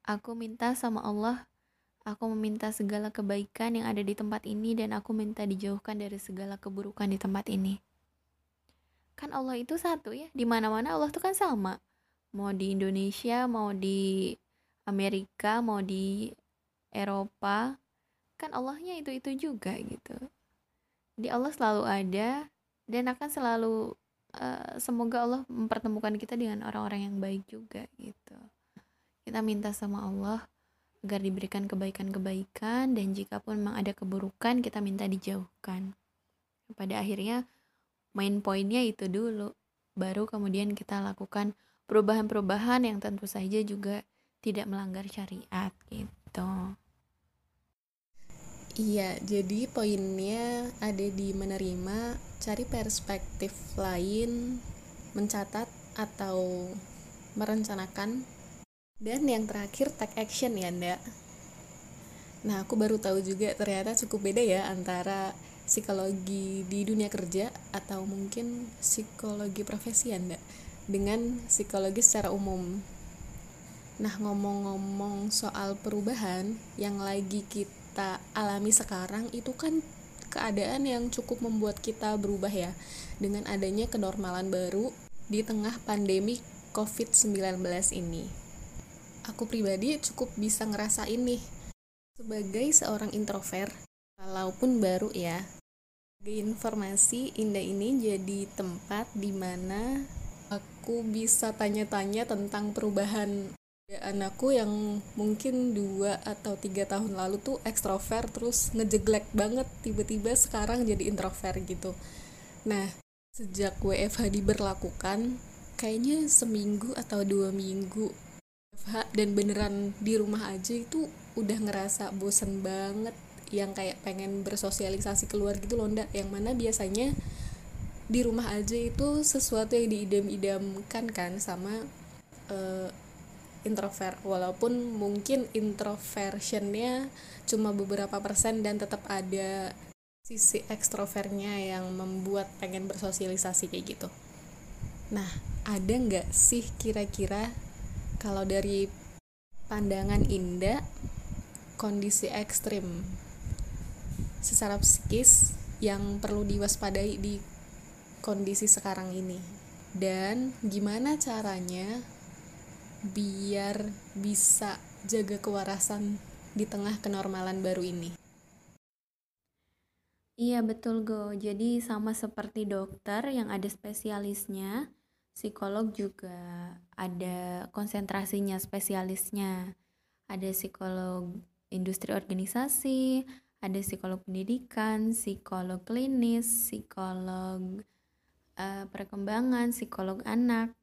aku minta sama Allah, aku meminta segala kebaikan yang ada di tempat ini dan aku minta dijauhkan dari segala keburukan di tempat ini. Kan Allah itu satu ya, di mana-mana Allah itu kan sama. Mau di Indonesia, mau di Amerika, mau di Eropa, kan Allahnya itu-itu juga gitu. Di Allah selalu ada dan akan selalu uh, semoga Allah mempertemukan kita dengan orang-orang yang baik juga gitu. Kita minta sama Allah agar diberikan kebaikan-kebaikan dan jika pun memang ada keburukan kita minta dijauhkan. Pada akhirnya main poinnya itu dulu baru kemudian kita lakukan perubahan-perubahan yang tentu saja juga tidak melanggar syariat gitu. Iya, jadi poinnya ada di menerima, cari perspektif lain, mencatat atau merencanakan, dan yang terakhir take action ya, Ndak. Nah, aku baru tahu juga ternyata cukup beda ya antara psikologi di dunia kerja atau mungkin psikologi profesi ya, Ndak, dengan psikologi secara umum. Nah, ngomong-ngomong soal perubahan yang lagi kita kita alami sekarang itu kan keadaan yang cukup membuat kita berubah ya dengan adanya kenormalan baru di tengah pandemi COVID-19 ini. Aku pribadi cukup bisa ngerasa ini sebagai seorang introvert, walaupun baru ya. Informasi, Indah ini jadi tempat di mana aku bisa tanya-tanya tentang perubahan anakku yang mungkin dua atau tiga tahun lalu tuh ekstrovert terus ngejeglek banget tiba-tiba sekarang jadi introvert gitu. Nah sejak WFH diberlakukan kayaknya seminggu atau dua minggu WFH dan beneran di rumah aja itu udah ngerasa bosen banget yang kayak pengen bersosialisasi keluar gitu loh ndak. Yang mana biasanya di rumah aja itu sesuatu yang diidam-idamkan kan sama uh, introvert. Walaupun mungkin introversionnya cuma beberapa persen dan tetap ada sisi ekstrovertnya yang membuat pengen bersosialisasi kayak gitu. Nah ada nggak sih kira-kira kalau dari pandangan Indah kondisi ekstrim secara psikis yang perlu diwaspadai di kondisi sekarang ini? Dan gimana caranya biar bisa jaga kewarasan di tengah kenormalan baru ini. Iya betul Go, jadi sama seperti dokter yang ada spesialisnya, psikolog juga ada konsentrasinya spesialisnya. Ada psikolog industri organisasi, ada psikolog pendidikan, psikolog klinis, psikolog uh, perkembangan, psikolog anak,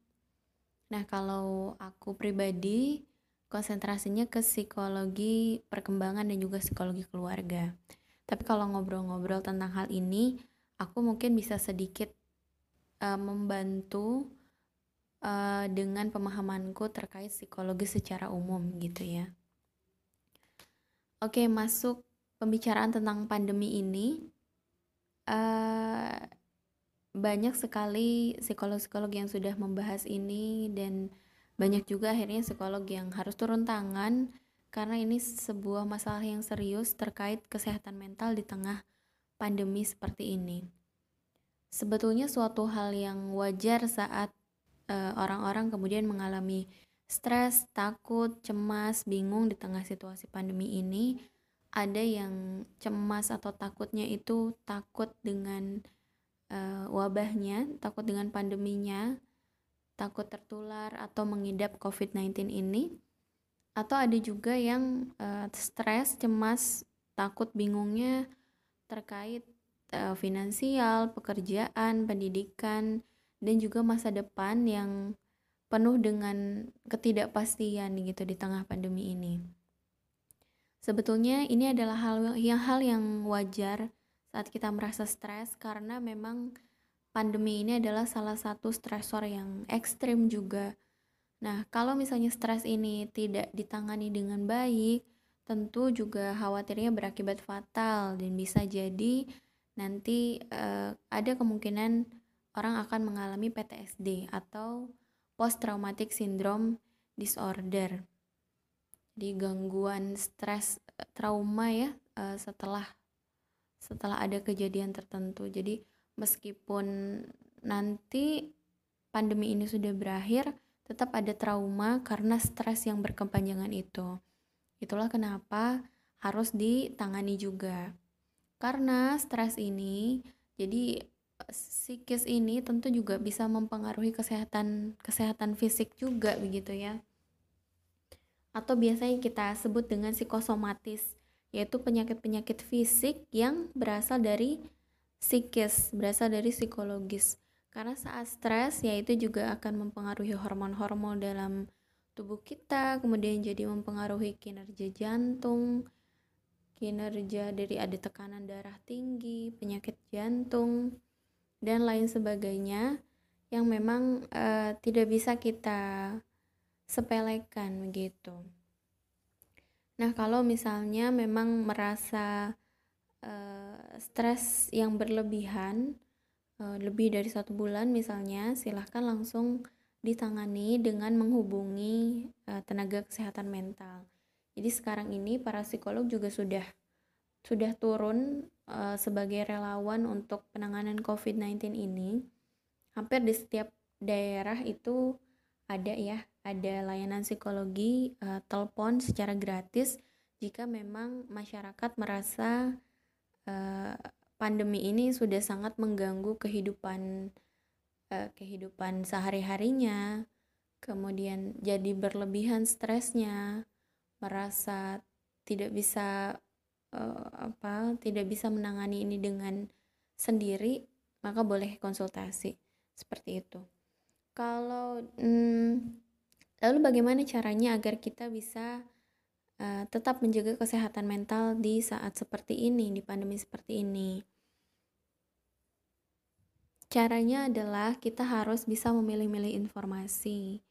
Nah, kalau aku pribadi konsentrasinya ke psikologi perkembangan dan juga psikologi keluarga. Tapi kalau ngobrol-ngobrol tentang hal ini, aku mungkin bisa sedikit uh, membantu uh, dengan pemahamanku terkait psikologi secara umum gitu ya. Oke, masuk pembicaraan tentang pandemi ini. Uh, banyak sekali psikolog-psikolog yang sudah membahas ini dan banyak juga akhirnya psikolog yang harus turun tangan karena ini sebuah masalah yang serius terkait kesehatan mental di tengah pandemi seperti ini. Sebetulnya suatu hal yang wajar saat eh, orang-orang uh, kemudian mengalami stres, takut, cemas, bingung di tengah situasi pandemi ini. Ada yang cemas atau takutnya itu takut dengan uh, wabahnya, takut dengan pandeminya, takut tertular atau mengidap COVID-19 ini. Atau ada juga yang uh, stres, cemas, takut bingungnya terkait uh, finansial, pekerjaan, pendidikan, dan juga masa depan yang penuh dengan ketidakpastian gitu di tengah pandemi ini. Sebetulnya ini adalah hal yang hal yang wajar saat kita merasa stres karena memang pandemi ini adalah salah satu stresor yang ekstrim juga. Nah, kalau misalnya stres ini tidak ditangani dengan baik, tentu juga khawatirnya berakibat fatal dan bisa jadi nanti uh, ada kemungkinan orang akan mengalami PTSD atau post traumatic syndrome disorder. Jadi gangguan stres trauma ya uh, setelah setelah ada kejadian tertentu. Jadi meskipun nanti pandemi ini sudah berakhir, tetap ada trauma karena stres yang berkepanjangan itu. Itulah kenapa harus ditangani juga. Karena stres ini, jadi psikis ini tentu juga bisa mempengaruhi kesehatan kesehatan fisik juga begitu ya. Atau biasanya kita sebut dengan psikosomatis, yaitu penyakit-penyakit fisik yang berasal dari psikis, berasal dari psikologis. Karena saat stres, yaitu juga akan mempengaruhi hormon-hormon dalam tubuh kita, kemudian jadi mempengaruhi kinerja jantung, kinerja dari ada tekanan darah tinggi, penyakit jantung, dan lain sebagainya yang memang uh, tidak bisa kita sepelekan begitu. Nah, kalau misalnya memang merasa uh, stres yang berlebihan, uh, lebih dari satu bulan misalnya, silahkan langsung ditangani dengan menghubungi uh, tenaga kesehatan mental. Jadi sekarang ini para psikolog juga sudah sudah turun uh, sebagai relawan untuk penanganan COVID-19 ini. Hampir di setiap daerah itu ada ya, ada layanan psikologi uh, telepon secara gratis jika memang masyarakat merasa uh, pandemi ini sudah sangat mengganggu kehidupan uh, kehidupan sehari-harinya, kemudian jadi berlebihan stresnya, merasa tidak bisa uh, apa tidak bisa menangani ini dengan sendiri maka boleh konsultasi. Seperti itu. Kalau hmm, lalu bagaimana caranya agar kita bisa uh, tetap menjaga kesehatan mental di saat seperti ini di pandemi seperti ini caranya adalah kita harus bisa memilih-milih informasi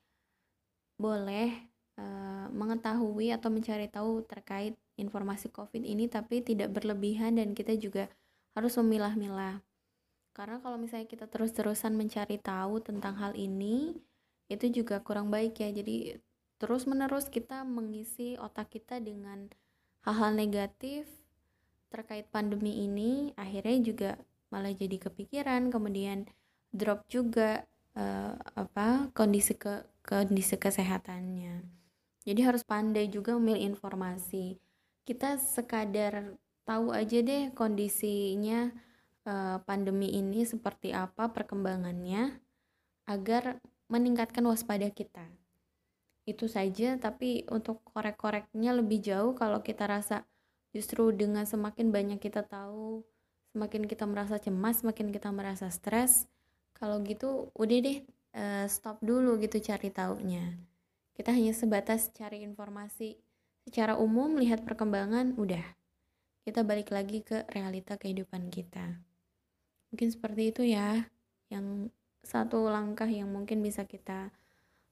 boleh Eh, mengetahui atau mencari tahu terkait informasi COVID ini tapi tidak berlebihan dan kita juga harus memilah-milah. Karena kalau misalnya kita terus-terusan mencari tahu tentang hal ini, itu juga kurang baik ya. Jadi terus-menerus kita mengisi otak kita dengan hal-hal negatif terkait pandemi ini, akhirnya juga malah jadi kepikiran, kemudian drop juga uh, apa kondisi ke kondisi kesehatannya. Jadi harus pandai juga memilih informasi. Kita sekadar tahu aja deh kondisinya uh, pandemi ini seperti apa perkembangannya agar meningkatkan waspada kita. Itu saja, tapi untuk korek-koreknya lebih jauh kalau kita rasa justru dengan semakin banyak kita tahu, semakin kita merasa cemas, semakin kita merasa stres. Kalau gitu udah deh uh, stop dulu gitu cari taunya kita hanya sebatas cari informasi secara umum lihat perkembangan udah kita balik lagi ke realita kehidupan kita mungkin seperti itu ya yang satu langkah yang mungkin bisa kita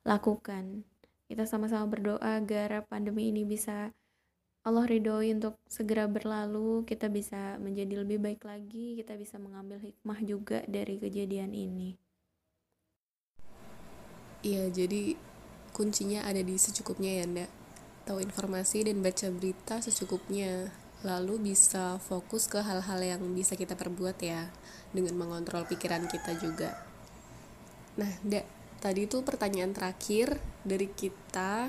lakukan. Kita sama-sama berdoa agar pandemi ini bisa Allah ridhoi untuk segera berlalu kita bisa menjadi lebih baik lagi kita bisa mengambil hikmah juga dari kejadian ini. Iya jadi kuncinya ada di secukupnya ya ndak tahu informasi dan baca berita secukupnya lalu bisa fokus ke hal-hal yang bisa kita perbuat ya dengan mengontrol pikiran kita juga nah ndak tadi itu pertanyaan terakhir dari kita.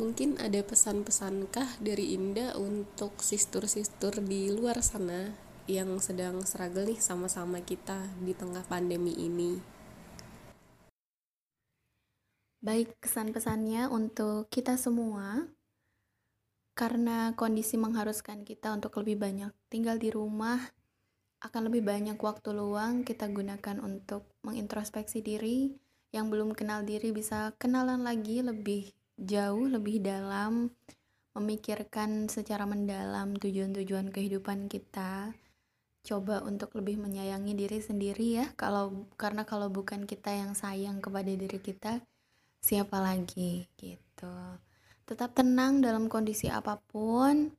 Mungkin ada pesan-pesankah dari Indah untuk sistur-sistur di luar sana yang sedang struggle nih sama-sama kita di tengah pandemi ini? Baik, kesan-pesannya untuk kita semua, karena kondisi mengharuskan kita untuk lebih banyak tinggal di rumah, akan lebih banyak waktu luang kita gunakan untuk mengintrospeksi diri. Yang belum kenal diri bisa kenalan lagi lebih jauh, lebih dalam, memikirkan secara mendalam tujuan-tujuan kehidupan kita. Coba untuk lebih menyayangi diri sendiri ya, kalau karena kalau bukan kita yang sayang kepada diri kita, siapa lagi gitu tetap tenang dalam kondisi apa pun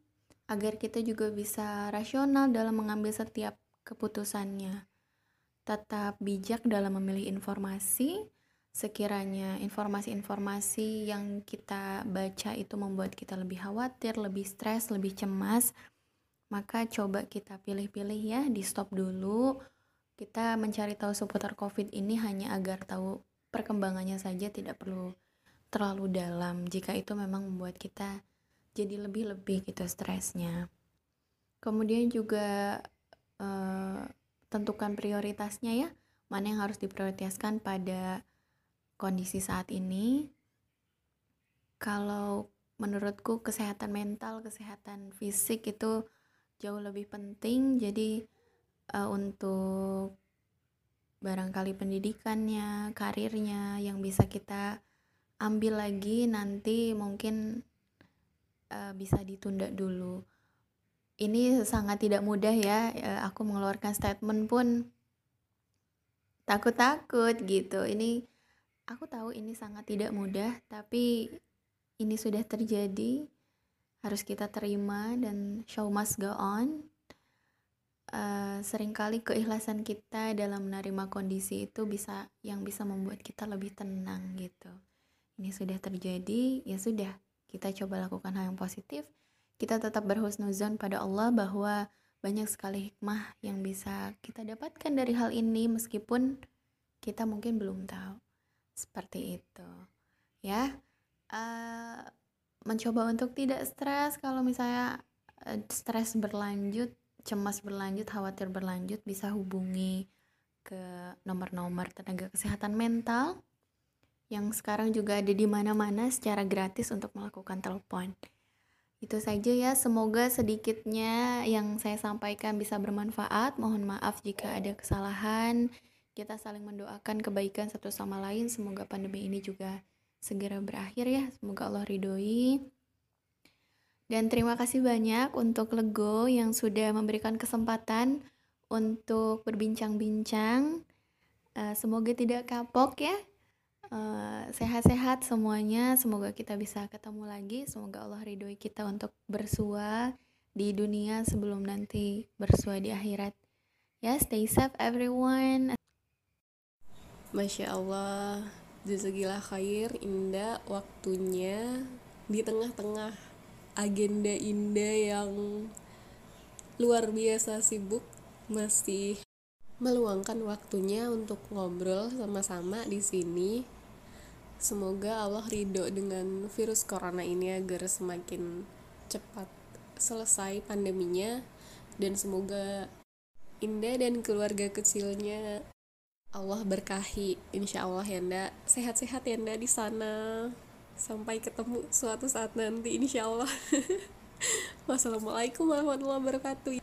agar kita juga bisa rasional dalam mengambil setiap keputusannya. Tetap bijak dalam memilih informasi, sekiranya informasi-informasi yang kita baca itu membuat kita lebih khawatir, lebih stres, lebih cemas, maka coba kita pilih-pilih ya, di stop dulu. Kita mencari tahu seputar COVID ini hanya agar tahu perkembangannya saja, tidak perlu terlalu dalam. Jika itu memang membuat kita jadi lebih-lebih gitu stresnya kemudian juga uh, tentukan prioritasnya ya. Mana yang harus diprioritaskan pada kondisi saat ini. Kalau menurutku kesehatan mental kesehatan fisik itu jauh lebih penting. Jadi uh, untuk barangkali pendidikannya karirnya yang bisa kita ambil lagi nanti mungkin uh, bisa ditunda dulu. Ini sangat tidak mudah ya, uh, aku mengeluarkan statement pun takut-takut gitu. Ini aku tahu ini sangat tidak mudah, tapi ini sudah terjadi, harus kita terima dan show must go on. Uh, sering kali keikhlasan kita dalam menerima kondisi itu bisa yang bisa membuat kita lebih tenang gitu. Ini sudah terjadi, ya sudah, kita coba lakukan hal yang positif kita tetap berhusnuzon pada Allah bahwa banyak sekali hikmah yang bisa kita dapatkan dari hal ini meskipun kita mungkin belum tahu seperti itu ya uh, mencoba untuk tidak stres kalau misalnya uh, stres berlanjut cemas berlanjut khawatir berlanjut bisa hubungi ke nomor-nomor tenaga kesehatan mental yang sekarang juga ada di mana-mana secara gratis untuk melakukan telepon. Itu saja ya, semoga sedikitnya yang saya sampaikan bisa bermanfaat. Mohon maaf jika ada kesalahan. Kita saling mendoakan kebaikan satu sama lain. Semoga pandemi ini juga segera berakhir ya. Semoga Allah ridhoi. Dan terima kasih banyak untuk Lego yang sudah memberikan kesempatan untuk berbincang-bincang. Uh, semoga tidak kapok ya Eh, sehat-sehat semuanya. Semoga kita bisa ketemu lagi. Semoga Allah ridhoi kita untuk bersua di dunia sebelum nanti bersua di akhirat. Ya, stay safe everyone. Masya Allah, jazakallah khair, indah waktunya di tengah-tengah agenda indah yang luar biasa sibuk masih meluangkan waktunya untuk ngobrol sama-sama di sini Semoga Allah ridho dengan virus corona ini agar semakin cepat selesai pandeminya dan semoga Indah dan keluarga kecilnya Allah berkahi. Insya Allah ya ndak sehat-sehat ya ndak di sana. Sampai ketemu suatu saat nanti insya Allah. (laughs) Wassalamualaikum warahmatullahi wabarakatuh